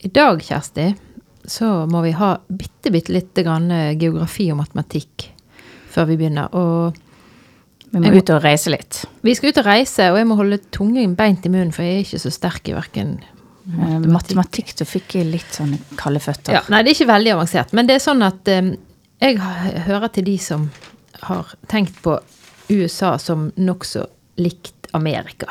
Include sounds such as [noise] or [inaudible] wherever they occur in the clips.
i dag, Kjersti, så må vi ha bitte, bitte lite grann eh, geografi og matematikk før vi begynner. Og Vi må ut og reise litt. vi skal ut og reise, og jeg må holde tungen beint i munnen, for jeg er ikke så sterk i verken matematikk. Matematikk, du fikk litt sånn kalde føtter. Ja, nei, det er ikke veldig avansert. Men det er sånn at eh, jeg hører til de som har tenkt på USA som nokså likt Amerika.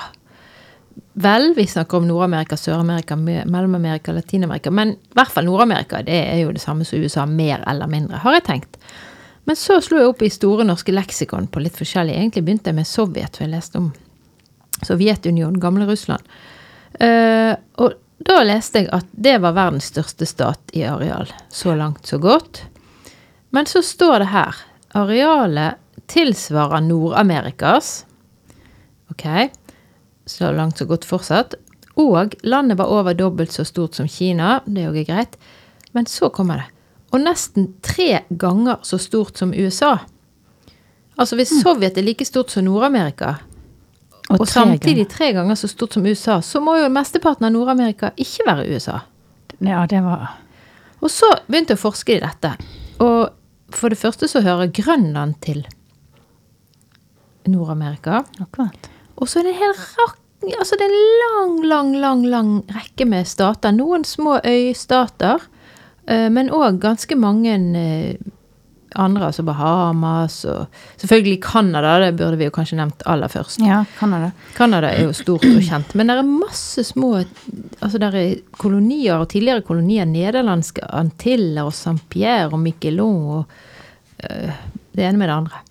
Vel, vi snakker om Nord-Amerika, Sør-Amerika, Mellom-Amerika, Latin-Amerika. Men i hvert fall Nord-Amerika. Det er jo det samme som USA, mer eller mindre, har jeg tenkt. Men så slo jeg opp i Store norske leksikon på litt forskjellig. Egentlig begynte jeg med Sovjet, for jeg leste om Sovjetunionen, gamle Russland. Uh, og da leste jeg at det var verdens største stat i areal. Så langt, så godt. Men så står det her arealet tilsvarer Nord-Amerikas. Ok, så langt, så godt fortsatt. Og landet var over dobbelt så stort som Kina. Det er jo greit. Men så kommer det. Og nesten tre ganger så stort som USA. Altså hvis Sovjet er like stort som Nord-Amerika, og, tre samtidig ganger. tre ganger så stort som USA, så må jo mesteparten av Nord-Amerika ikke være USA. Ja, det var Og så begynte jeg å forske i dette. Og for det første så hører Grønland til Nord-Amerika. akkurat. Og så er det en hel rakk Altså det er en lang, lang, lang lang rekke med stater. Noen små øystater, eh, men òg ganske mange eh, andre, altså Bahamas og Selvfølgelig Canada, det burde vi jo kanskje nevnt aller først. Ja, Canada. Canada er jo stort og kjent, men det er masse små altså der er kolonier og tidligere kolonier, nederlandske Antiller og Saint-Pierre og Miquelon og uh, det ene med det andre.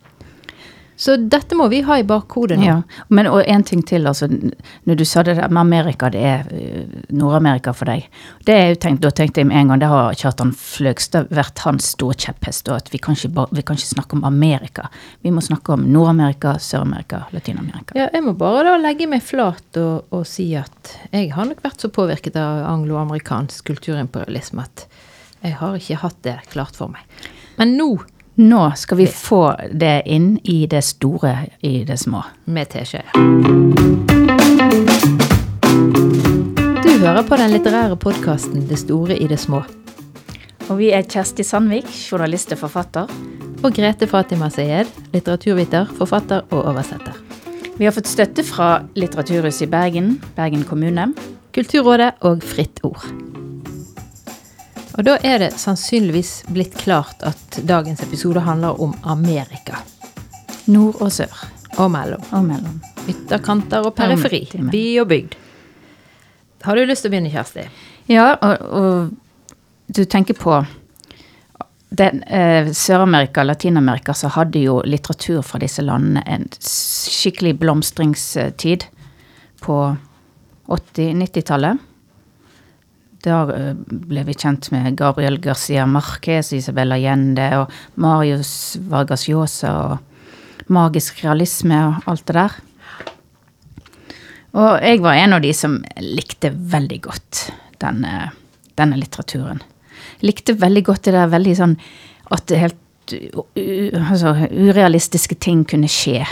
Så dette må vi ha i bakhodet nå. Ja, men og en ting til, altså, når du sa det der med Amerika, det er eh, Nord-Amerika for deg. Det er jo tenkt, Da tenkte jeg med en gang, det har Kjartan Fløgstad vært hans store kjepphest, og at vi kan, ikke vi kan ikke snakke om Amerika. Vi må snakke om Nord-Amerika, Sør-Amerika, Latin-Amerika. Ja, jeg må bare da legge meg flat og, og si at jeg har nok vært så påvirket av angloamerikansk kulturimperialisme at jeg har ikke hatt det klart for meg. Men nå, Nå skal vi få det inn i det store i det små. med teskje. Du hører på den litterære podkasten Det store i det små. Og vi er Kjersti Sandvik, journalist og forfatter. Og Grete Fatima Sayed, litteraturviter, forfatter og oversetter. Vi har fått støtte fra Litteraturhuset i Bergen, Bergen kommune. Kulturrådet og Fritt Ord. Og da er det sannsynligvis blitt klart at dagens episode handler om Amerika. Nord og sør. Og mellom. Og mellom. Ytterkanter og periferi. By og bygd. Har du lyst til å begynne, Kjersti? Ja, og, og du tenker på den, eh, Sør-Amerika og Latin-Amerika så hadde jo litteratur fra disse landene en skikkelig blomstringstid på 80-, 90-tallet. Da ble vi kjent med Gabriel Garcia Marquez, Isabella Allende og Marius Vargas Llosa og magisk realisme og alt det der. Og jeg var en av de som likte veldig godt denne, denne litteraturen. Likte veldig godt det der veldig sånn at helt altså, urealistiske ting kunne skje.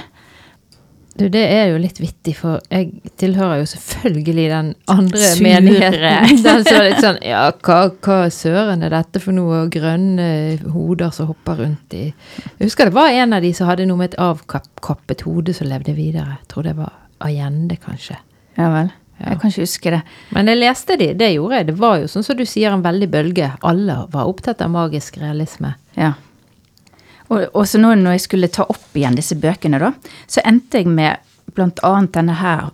Du, det er jo litt vittig, for jeg tilhører jo selvfølgelig den andre Sure. menigheten. [laughs] Den som er litt sånn Ja, hva, hva søren er dette for noe? Grønne hoder som hopper rundt i Jeg husker det var en av de som hadde noe med et avkappet hode som levde videre. Jeg tror det var Allende, kanskje. Ja vel. Ja. Jeg kan ikke huske det. Men jeg leste de, det gjorde jeg. Det var jo sånn som du sier, en veldig bølge. Alle var opptatt av magisk realisme. Ja. Og, og så nå når jeg skulle ta opp igjen disse bøkene, da, så endte jeg med annet denne her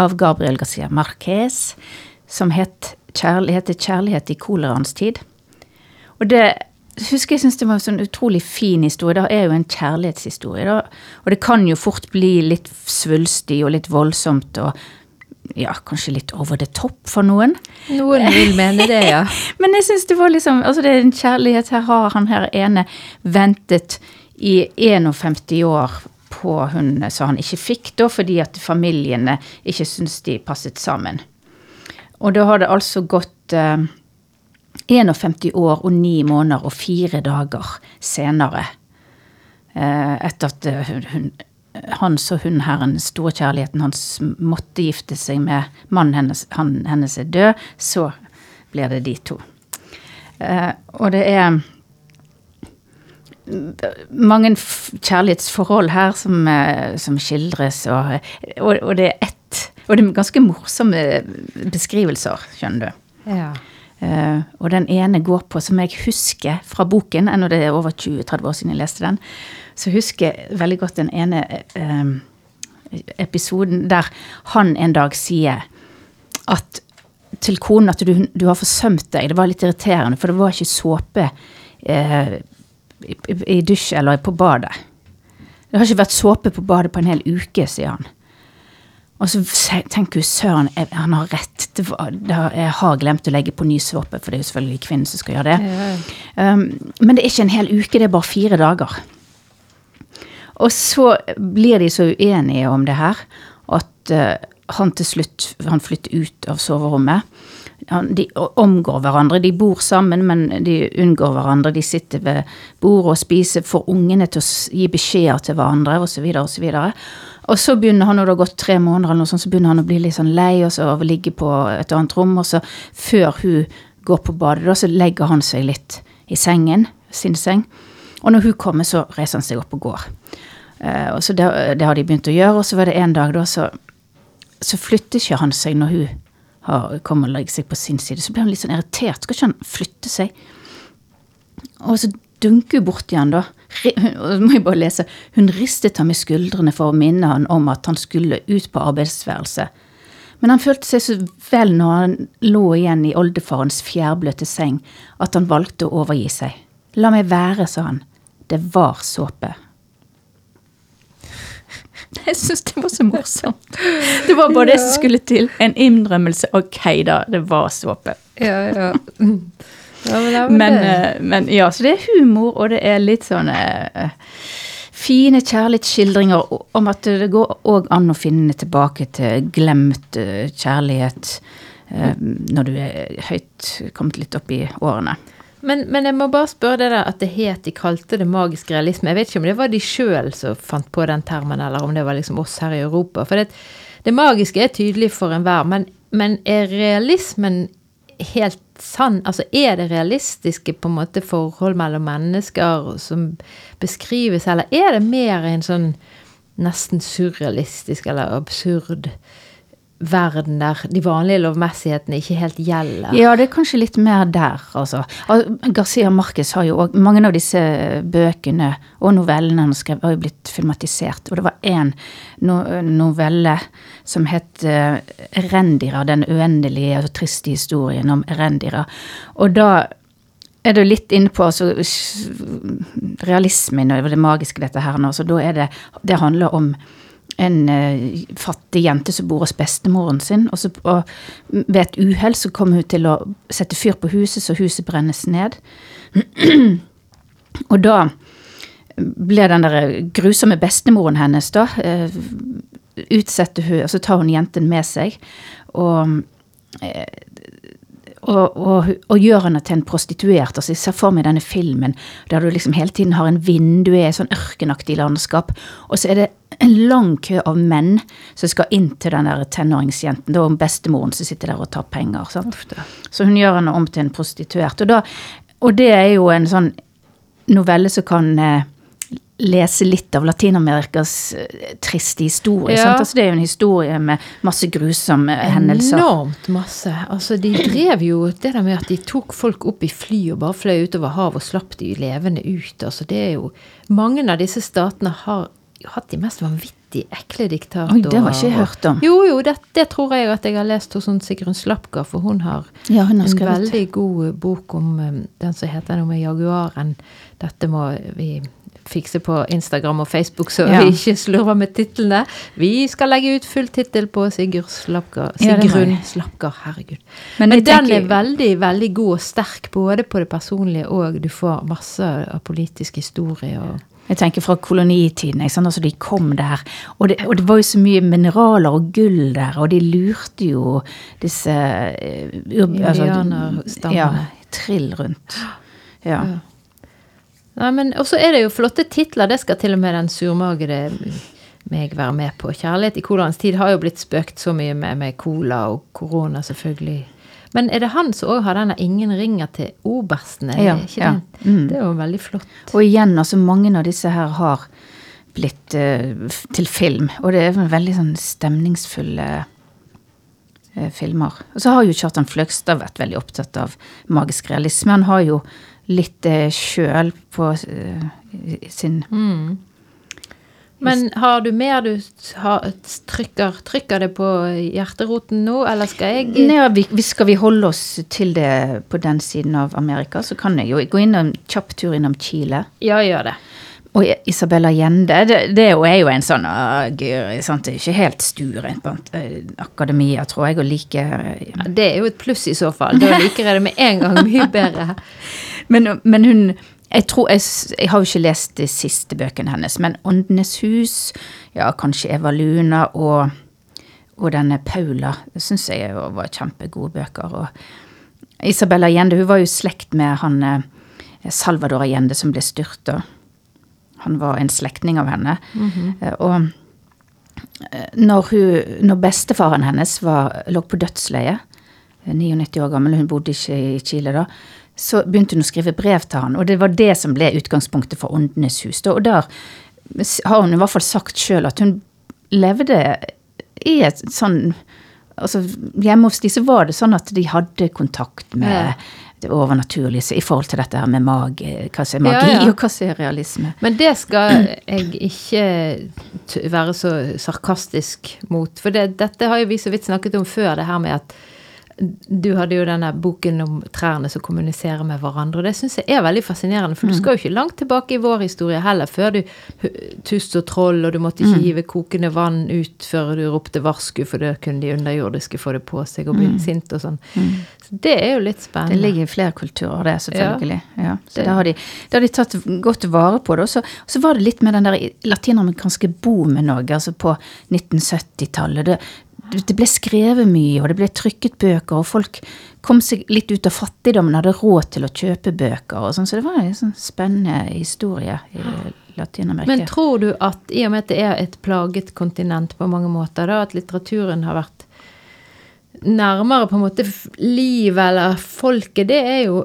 av Gabriel Garcia Marquez, som het Kjærlighet, heter 'Kjærlighet i koleraens tid'. Og det husker jeg syns det var en sånn utrolig fin historie. Det er jo en kjærlighetshistorie. Da. Og det kan jo fort bli litt svulstig og litt voldsomt og ja, kanskje litt over the top for noen. Noen vil mene det, ja. [laughs] Men jeg syns det var liksom Altså, det er en kjærlighet. Her har han her ene ventet i 51 år på hun som han ikke fikk, da, fordi at familiene ikke syntes de passet sammen. Og da har det altså gått eh, 51 år og 9 måneder og 4 dager senere. Eh, etter at hun, hans og hun her, den store kjærligheten hans, måtte gifte seg med mannen hennes, han, hennes er død, så blir det de to. Eh, og det er mange kjærlighetsforhold her som, eh, som skildres, og, og, og det er ett Og det er ganske morsomme beskrivelser, skjønner du. Ja. Uh, og den ene går på, som jeg husker fra boken, ennå det er over 20-30 år siden jeg leste den, så husker jeg veldig godt den ene eh, episoden der han en dag sier at til konen at du, du har forsømt deg. Det var litt irriterende, for det var ikke såpe eh, i, i dusj eller på badet. Det har ikke vært såpe på badet på en hel uke, sier han. Og så tenker hun søren, han har rett. Det var, det har, jeg har glemt å legge på ny såpe, for det er jo selvfølgelig kvinnen som skal gjøre det. Ja. Um, men det er ikke en hel uke, det er bare fire dager. Og så blir de så uenige om det her at uh, han til slutt han flytter ut av soverommet. Han, de omgår hverandre. De bor sammen, men de unngår hverandre. De sitter ved bordet og spiser, får ungene til å gi beskjeder til hverandre osv. Videre. og så begynner han, når det har gått tre måneder, eller noe sånt, så begynner han å bli litt sånn lei og så av å ligge på et annet rom. Og så før hun går på badet, så legger han seg litt i sengen, sin seng. Og når hun kommer, så reiser han seg opp og går. Eh, og så det, det har de begynt å gjøre, og så var det en dag da, så, så flytter ikke han seg når hun har, kommer og legger seg på sin side. Så blir han litt sånn irritert. Skal ikke han flytte seg? Og så dunker hun borti han da. Hun- [laughs] må jeg bare lese. Hun ristet ham i skuldrene for å minne han om at han skulle ut på arbeidsværelse. Men han følte seg så vel når han lå igjen i oldefarens fjærbløte seng, at han valgte å overgi seg. La meg være, sa han. Det var såpe. [laughs] Jeg syns det var så morsomt. [laughs] Det var bare det som skulle til. En innrømmelse. Ok, da, det var såpe. Ja, ja. [laughs] ja men, ja, men eh, men ja, så det er humor, og det er litt sånne eh, fine kjærlighetsskildringer om at det går òg an å finne tilbake til glemt eh, kjærlighet når du er høyt kommet litt opp i årene. Men, men jeg må bare spørre det der at det het de kalte det magisk realisme. Jeg vet ikke om det var de sjøl som fant på den termen, eller om det var liksom oss her i Europa. For det, det magiske er tydelig for enhver, men, men er realismen helt sann? Altså er det realistiske på en måte forhold mellom mennesker som beskrives, eller er det mer en sånn nesten surrealistisk eller absurd verden der de vanlige lovmessighetene ikke helt gjelder? Ja, det er kanskje litt mer der, altså. Garcia Marquez har jo òg Mange av disse bøkene og novellene han skrev, har jo blitt filmatisert. Og det var én no novelle som het uh, 'Erendira', den uendelige og triste historien om Erendira. Og da er du litt inne på altså, realismen og det magiske dette her nå. Så da er det Det handler om en eh, fattig jente som bor hos bestemoren sin. Og, så, og ved et uhell så kommer hun til å sette fyr på huset, så huset brennes ned. [clears throat] og da blir den der grusomme bestemoren hennes, da eh, utsetter hun, og så tar hun jenten med seg. Og eh, og, og, og gjør henne til en prostituert. Altså, jeg ser for meg denne filmen der du liksom hele tiden har en vindu du i et sånn ørkenaktig landskap, og så er det en lang kø av menn som skal inn til den der tenåringsjenten. Det er bestemoren som sitter der og tar penger. Sant? Så hun gjør henne om til en prostituert. Og, da, og det er jo en sånn novelle som kan eh, lese litt av Latin-Amerikas eh, triste historie. Ja. Altså, det er jo en historie med masse grusomme hendelser. Enormt masse. Altså, de drev jo det der med at de tok folk opp i fly og bare fløy utover havet og slapp de levende ut. Altså, det er jo Mange av disse statene har hatt de mest vanvittig ekle diktatorer. Oi, det har ikke jeg hørt om. Jo, jo, det, det tror jeg at jeg har lest hos Sigrun Slapka, for hun har Ja, hun har en veldig god bok om um, den som heter noe med jaguaren. Dette må vi fikse på Instagram og Facebook, så Ja. vi ikke slurver med titlene. Vi skal legge ut full tittel på Sigurd Slapka. Sigrun ja, Slapka, herregud. Men Men, den tenker- er veldig, veldig god og sterk, både på det personlige og du får masse av politisk historie. og Jeg tenker fra kolonitiden. Altså, de kom der. Og det, og det var jo så mye mineraler og gull der, og de lurte jo disse uh, Indianerstammene. ja, trill rundt. Ja. Men Og så er det jo flotte titler. Det skal til og med den surmagede meg være med på. 'Kjærlighet i colaens tid' har jo blitt spøkt så mye med, med cola og korona, selvfølgelig. Men er det han som òg har denne 'Ingen ringer til obersten'? Er Ja, ikke ja. det? Mm. det er jo veldig flott. Og igjen, altså mange av disse her har blitt uh, til film. Og det er veldig sånn stemningsfulle uh, filmer. Og så har jo Kjartan Fløgstad vært veldig opptatt av magisk realisme. Han har jo litt det sjøl på eh, sin Mm. Men har du mer du har, trykker, trykker det på hjerteroten nå, eller skal jeg Nei, ja, vi skal vi holde oss til det på den siden av Amerika, så kan jeg jo gå inn en kjapp tur innom Chile. Ja, gjør det. Og Isabella Gjende, det, det er jo- en sånn uh, gøy, sant? Det er ikke helt stuerent blant eh, akademia, tror jeg, å like eh, Ja, det er jo et pluss i så fall. Da liker jeg det med en gang mye bedre. [laughs] men, men hun jeg, tror, jeg, jeg har jo ikke lest de siste bøkene hennes, men Åndenes hus, ja, kanskje Eva Luna og, og denne Paula, syns jeg var kjempegode bøker. Og Isabella Allende, hun var jo slekt med han eh, Salvador Allende som ble styrta. Han var en slektning av henne. Eh, Og eh, når, hun, når bestefaren hennes var, lå på dødsleiet, eh, 99 år gammel, hun bodde ikke i Chile da, så begynte hun å skrive brev til han, og det var det som ble utgangspunktet for Åndenes hus. Og der har hun i hvert fall sagt sjøl at hun levde i et sånn altså Hjemme hos de så var det sånn at de hadde kontakt med Ja. det overnaturlige i forhold til dette her med magi, hva som er magi, Ja, ja. og hva som er realisme. Men det skal jeg ikke være så sarkastisk mot. For det, dette har jo vi så vidt snakket om før, det her med at du hadde jo denne boken om trærne som kommuniserer med hverandre. Og det syns jeg er veldig fascinerende, for du skal jo ikke langt tilbake i vår historie heller, før du Tust og troll, og du måtte ikke hive kokende vann ut før du ropte varsku, for da kunne de underjordiske få det på seg og bli sint og sånn. Så det er jo litt spennende. Det ligger i flere kulturer, det, selvfølgelig. Ja. Så Det- da har, de, da har de tatt godt vare på det. Og så, og så var det litt med den der latinamerikanske boomen òg, altså på 1970-tallet. Det, ble skrevet mye, og det ble trykket bøker, og folk kom seg litt ut av fattigdommen, hadde råd til å kjøpe bøker og sånn. Så det var en sånn spennende historie i Latin-Amerika. Men tror du at i og med at det er et plaget kontinent på mange måter, da, at litteraturen har vært nærmere på en måte livet eller folket, det er jo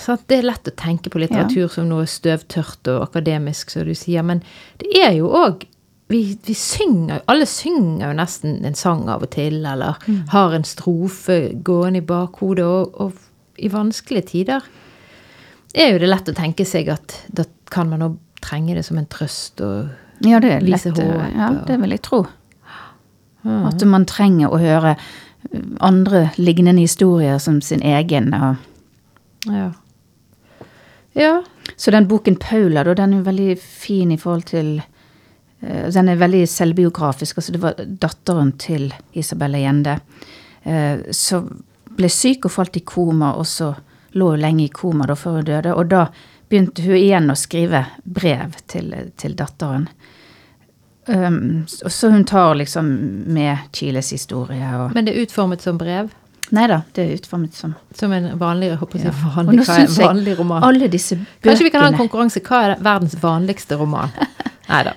sant? Det er lett å tenke på litteratur som noe støvtørt og akademisk, som du sier, men det er jo òg vi, vi synger, Alle synger jo nesten en sang av og til, eller har en strofe gående i bakhodet, og, og i vanskelige tider er jo det lett å tenke seg at da kan man òg trenge det som en trøst og Ja, det er Vise lett. håp, Ja, det vil jeg tro. At man trenger å høre andre lignende historier som sin egen. og Ja. Ja. Så den boken Paula, da, den er jo veldig fin i forhold til eh, Den er veldig selvbiografisk. altså Det var datteren til Isabella Gjende. Så som ble syk og falt i koma, og så lå hun lenge i koma da før hun døde. Og da begynte hun igjen å skrive brev til, til datteren. Um, så- så hun tar liksom med Chiles historie og Men det er utformet som brev? Nei da, det er utformet som Som en vanlig, jeg håper Ja. Og nå synes jeg vanlig roman? alle disse bøkene Kanskje vi kan ha en konkurranse. Hva er verdens vanligste roman? [laughs] Nei da.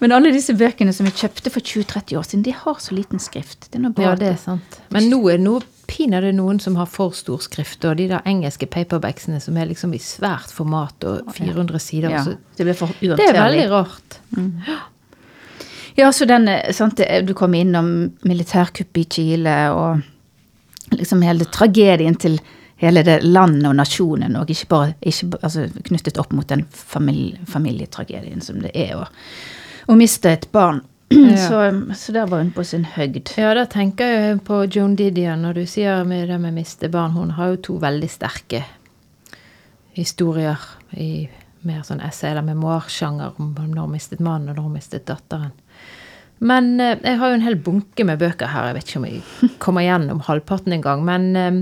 Men alle disse bøkene som vi kjøpte for 20-30 år siden, de har så liten skrift. Det er noe Ja, det er sant. Men nå er det noe pinadø noen som har for stor skrift, og de der engelske paperbacksene som er liksom i svært format og 400 sider. ja, så det blir for det er veldig rart. rart. Ja, så den, eh, sant, du kom innom militærkuppet i Chile og liksom hele tragedien til hele det landet og nasjonen, og ikke bare ikke, altså, knyttet opp mot den familie, familietragedien som det er å, å miste et barn. [clears throat] Så, så der var hun på sin høgd. Ja, da tenker jeg på Joan Didion, når du sier med det med miste barn. Hun har jo to veldig sterke historier i mer sånn essay- eller memoarsjanger om når hun mistet mannen og når hun mistet datteren. Men eh, jeg har jo en hel bunke med bøker her. Jeg vet ikke om jeg kommer gjennom halvparten engang. Men eh,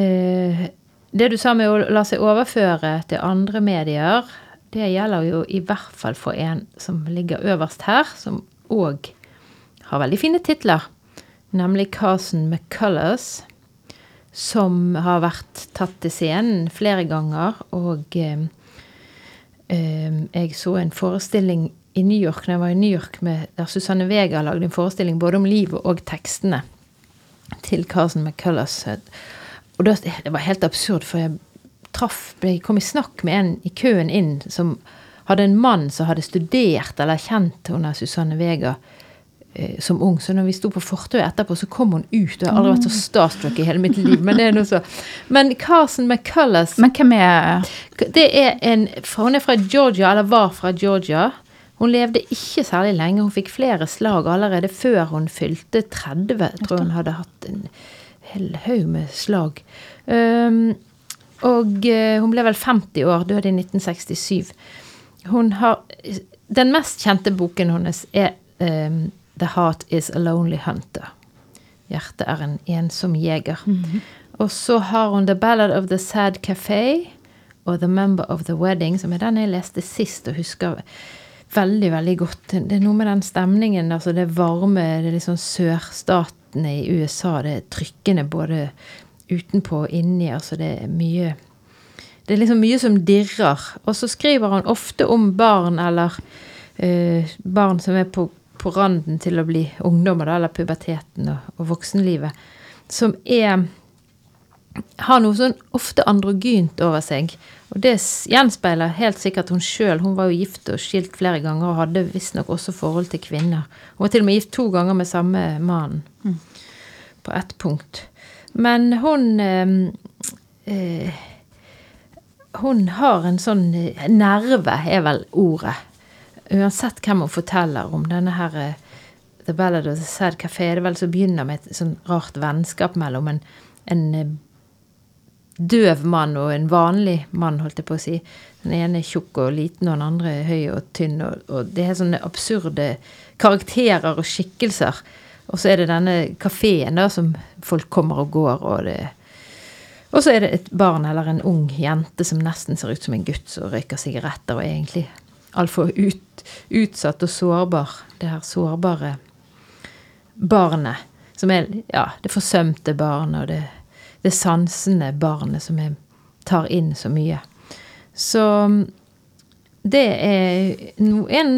eh, det du sa med å la seg overføre til andre medier, det gjelder jo i hvert fall for en som ligger øverst her, som òg har veldig fine titler. Nemlig Carson McCullers, som har vært tatt til scenen flere ganger. Og eh, eh, jeg så en forestilling i New York når jeg var i New York med, der Susanne Vega lagde en forestilling både om livet og tekstene. til Carson McCullers. Og det, var helt absurd, for jeg traff, ble, kom i snakk med en i køen inn som hadde en mann som hadde studert eller kjent hun Susanne Vega eh, som ung. Så når vi sto på fortauet etterpå, så kom hun ut. Og jeg har aldri vært så starstruck i hele mitt liv. Men det er noe så. Men Carson McCullers Men hvem er det er en, Hun er fra Georgia, eller var fra Georgia. Hun levde ikke særlig lenge. Hun fikk flere slag allerede før hun fylte 30. Jeg tror hun hadde hatt en hel haug med slag. Um, og uh, hun ble vel 50 år, døde i 1967. Hun har Den mest kjente boken hennes er um, 'The Heart Is A Lonely Hunter'. Hjertet er en ensom jeger. Mm -hmm. Og så har hun 'The Ballad of the Sad Café' og 'The Member of the Wedding', som er den jeg leste sist og husker veldig, veldig godt. Det er noe med den stemningen, altså det varme, det er litt sånn sørstatene i USA. Det er trykkende både utenpå og inni. Altså det er mye Det er liksom mye som dirrer. Og så skriver han ofte om barn eller eh, barn som er på, på, randen til å bli ungdommer, eller puberteten og, og voksenlivet, som er har noe sånn ofte androgynt over seg. Og det gjenspeiler helt sikkert hun sjøl. Hun var jo gift og skilt flere ganger og hadde visstnok også forhold til kvinner. Hun var til og med gift to ganger med samme mannen. mm. på ett punkt. Men hun eh, eh, Hun har en sånn eh, nerve, er vel ordet. Uansett hvem hun forteller om denne her eh, The Ballad of the Sad Café, det vel som begynner med et sånn rart vennskap mellom en, en eh, døv mann og en vanlig mann, holdt jeg på å si. Den ene er tjukk og liten, og den andre er høy og tynn. Og, og det er sånne absurde karakterer og skikkelser. Og så er det denne kafeen som folk kommer og går, og det Og så er det et barn eller en ung jente som nesten ser ut som en gutt som røyker sigaretter, og er egentlig altfor ut, utsatt og sårbar. Det her sårbare barnet. Som er ja, det forsømte barnet, og det det sansende barnet som jeg tar inn så mye. Så det er en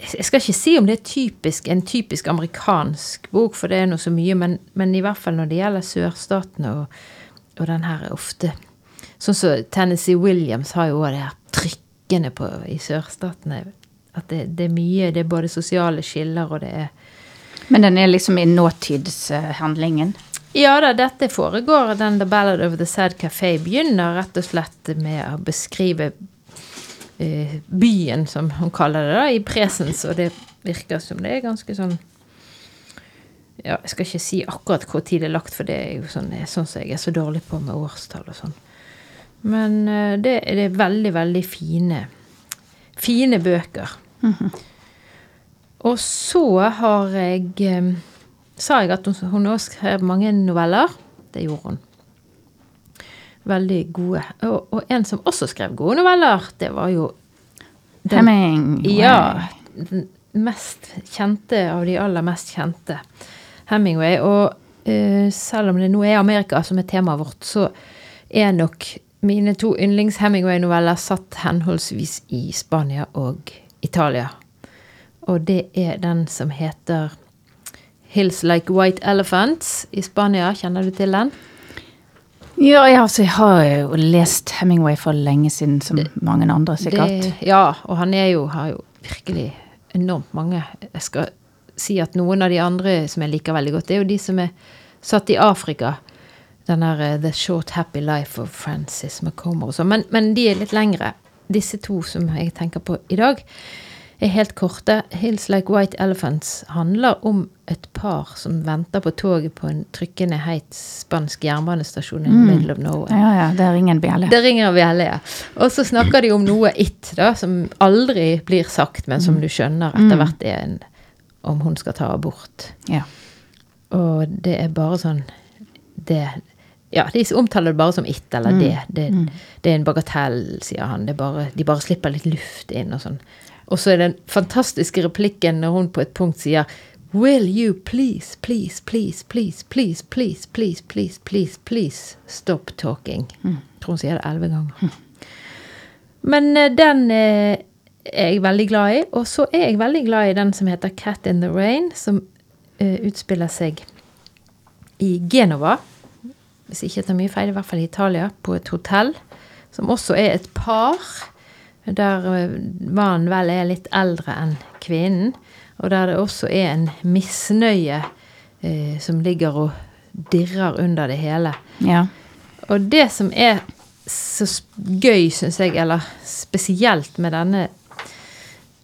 Jeg skal ikke si om det er typisk, en typisk amerikansk bok, for det er noe så mye, men, men i hvert fall når det gjelder sørstatene og, og den her ofte Sånn som så Tennessee Williams har jo òg det her trykkene på i sørstatene. At det, det, er mye Det er både sosiale skiller, og det er Men den er liksom i nåtidshandlingen? Ja da, dette foregår. Den The Ballad of the Sad Café begynner rett og slett med å beskrive byen, som hun kaller det, da, i presens. Og det virker som det er ganske sånn ja, Jeg skal ikke si akkurat hvor tid det er lagt, for det er jo sånn, sånn som jeg er så dårlig på med årstall og sånn. Men uh, det, det, er veldig, veldig fine, fine bøker. Mm -hmm. Og så har jeg um, sa jeg at hun også skrev mange noveller. Det gjorde hun. Veldig gode. Og, og, en som også skrev gode noveller, det var jo den, Hemingway. Ja. Den mest kjente av de aller mest kjente. Hemingway. Og uh, selv om det nå er Amerika som er temaet vårt, så er nok mine to yndlings-Hemingway-noveller satt henholdsvis i Spania og Italia. Og det er den som heter 'Hills Like White Elephants' i Spania. Kjenner du til den? Ja, ja altså, jeg har jo lest Hemingway for lenge siden, som det, mange andre sikkert. Det, ja, og han er jo, har jo virkelig enormt mange. Jeg skal si at noen av de andre som jeg liker veldig godt, det er jo de som er satt i Afrika. Den der uh, The Short Happy Life of Francis McComber og sånn. Men, men de er litt lengre. Disse to som jeg tenker på i dag er helt korte. 'Hills Like White Elephants' handler om et par som venter på toget på en trykkende heit spansk jernbanestasjon i mm. middle of nowhere. Ja, ja, Det ringer en bjelle. Det ringer en bjelle, ja. Og så snakker de om noe it, da, som aldri blir sagt, men som mm. du skjønner etter mm. hvert er en om hun skal ta abort. Ja. Og det er bare sånn det ja, de omtaler det bare som it, eller mm. det. Det, mm. det, er en bagatell, sier han. Bare, de bare slipper litt luft inn og sånn. Og så er den fantastiske replikken når hun på et punkt sier Will you please, please, please, please, please, please, please, please, please, please stop talking? Mm. Jeg tror hun sier det elleve ganger. Mm. Men den er jeg veldig glad i. Og så er jeg veldig glad i den som heter Cat in the Rain, som uh, utspiller seg i Genova, hvis ikke jeg tar mye feil, i hvert fall i Italia, på et hotell, som også er et par, der eh, mannen vel er litt eldre enn kvinnen, og der det også er en misnøye eh, som ligger og dirrer under det hele. Ja. Og det som er så gøy, syns jeg, eller spesielt med denne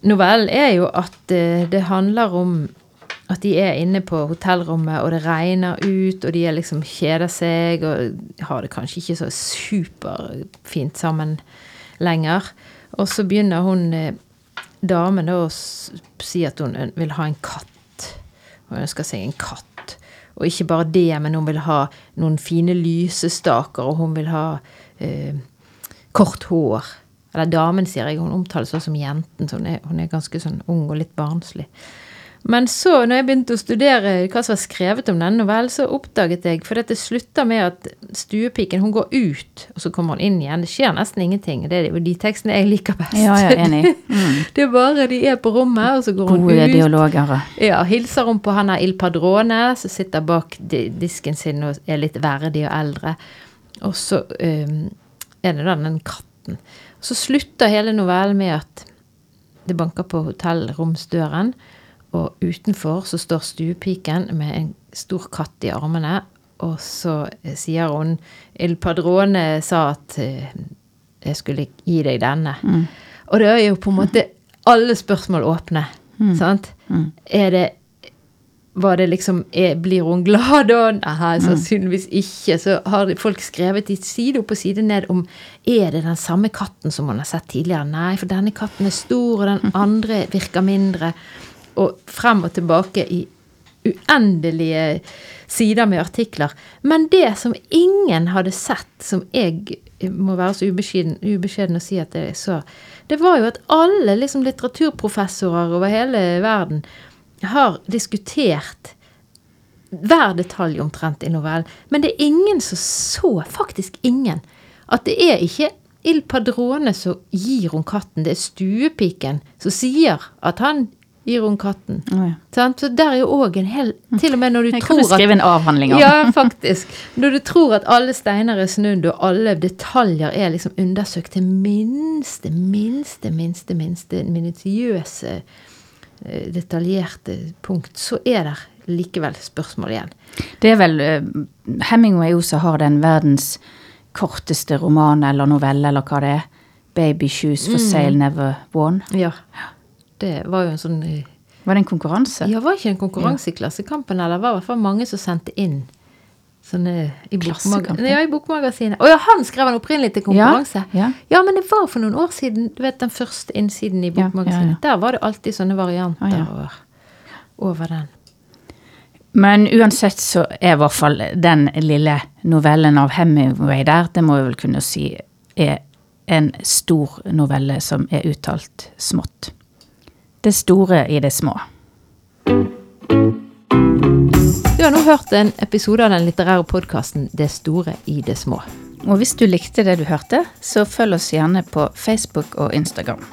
novellen, er jo at eh, det handler om at de er inne på hotellrommet, og det regner ut, og de er liksom kjeder seg og har det kanskje ikke så superfint sammen lenger. Og så begynner hun eh, damen da å si at hun vil ha en katt. Hun ønsker seg en katt. Og ikke bare det, men hun vil ha noen fine lysestaker, og hun vil ha eh, kort hår. Eller damen, sier jeg. Hun omtales også som jenten, så hun er, hun er ganske sånn ung og litt barnslig. Men så, når jeg begynte å studere hva som var skrevet om denne novellen, så oppdaget jeg For dette slutter med at stuepiken hun går ut, og så kommer hun inn igjen. Det skjer nesten ingenting. Det er jo de tekstene jeg liker best. Ja, ja, enig. [laughs] Mm. Det er bare de er på rommet, og så går hun Gode ut. dialoger. Ja, hilser hun på han der Il Padrone, som sitter bak disken sin og er litt verdig og eldre. Og så um, er det da den katten. Så slutter hele novellen med at det banker på hotellromsdøren, og utenfor så står stuepiken med en stor katt i armene, og så eh, sier hun Il Padrone sa at eh, jeg skulle gi deg denne. Og det er jo på en måte alle spørsmål åpne. Sant? Er det var det liksom er, Blir hun glad da? Nei, sannsynligvis ikke. Så har folk skrevet i side opp og side ned om er det den samme katten som man har sett tidligere. Nei, for denne katten er stor, og den [laughs] andre virker mindre. Og frem og tilbake i uendelige sider med artikler. Men det som ingen hadde sett, som jeg må være så ubeskjeden, å si at jeg så, det var jo at alle liksom litteraturprofessorer over hele verden har diskutert hver detalj omtrent i novellen. Men det er ingen som så, faktisk ingen, at det er ikke Il Padrone som gir hun katten, det er stuepiken som sier at han gir hun katten. Oh, ja. Så der er jo òg en hel Til og med når du Jeg tror kan du skrive en avhandling om. ja, faktisk. Når du tror at alle steiner er snudd, og alle detaljer er liksom undersøkt til minste, minste, minste, minste minutiøse, eh, detaljerte punkt, så er det likevel spørsmål igjen. Det er vel eh, Hemingway også har den verdens korteste roman eller novelle, eller hva det er. 'Baby Shoes for Sale Never Won'. Ja. Det var jo en sånn eh, Var det en konkurranse? Ja, var ikke en konkurranse i Klassekampen, eller var i hvert fall mange som sendte inn sånne i, Klassekampen? ja, i Bokmagasinet. Å ja, han skrev den opprinnelig til konkurranse! Ja, ja. men det var for noen år siden. Du vet den første innsiden i Ja, ja, Bokmagasinet. ja. Der var det alltid sånne varianter ja. over, over den. Men uansett så er i hvert fall den lille novellen av Hemingway der, det må jeg vel kunne si er en stor novelle som er uttalt smått. Det store i det små. Du har nå hørt en episode av den litterære podkasten 'Det store i det små'. Og hvis du likte det du hørte, så følg oss gjerne på Facebook og Instagram.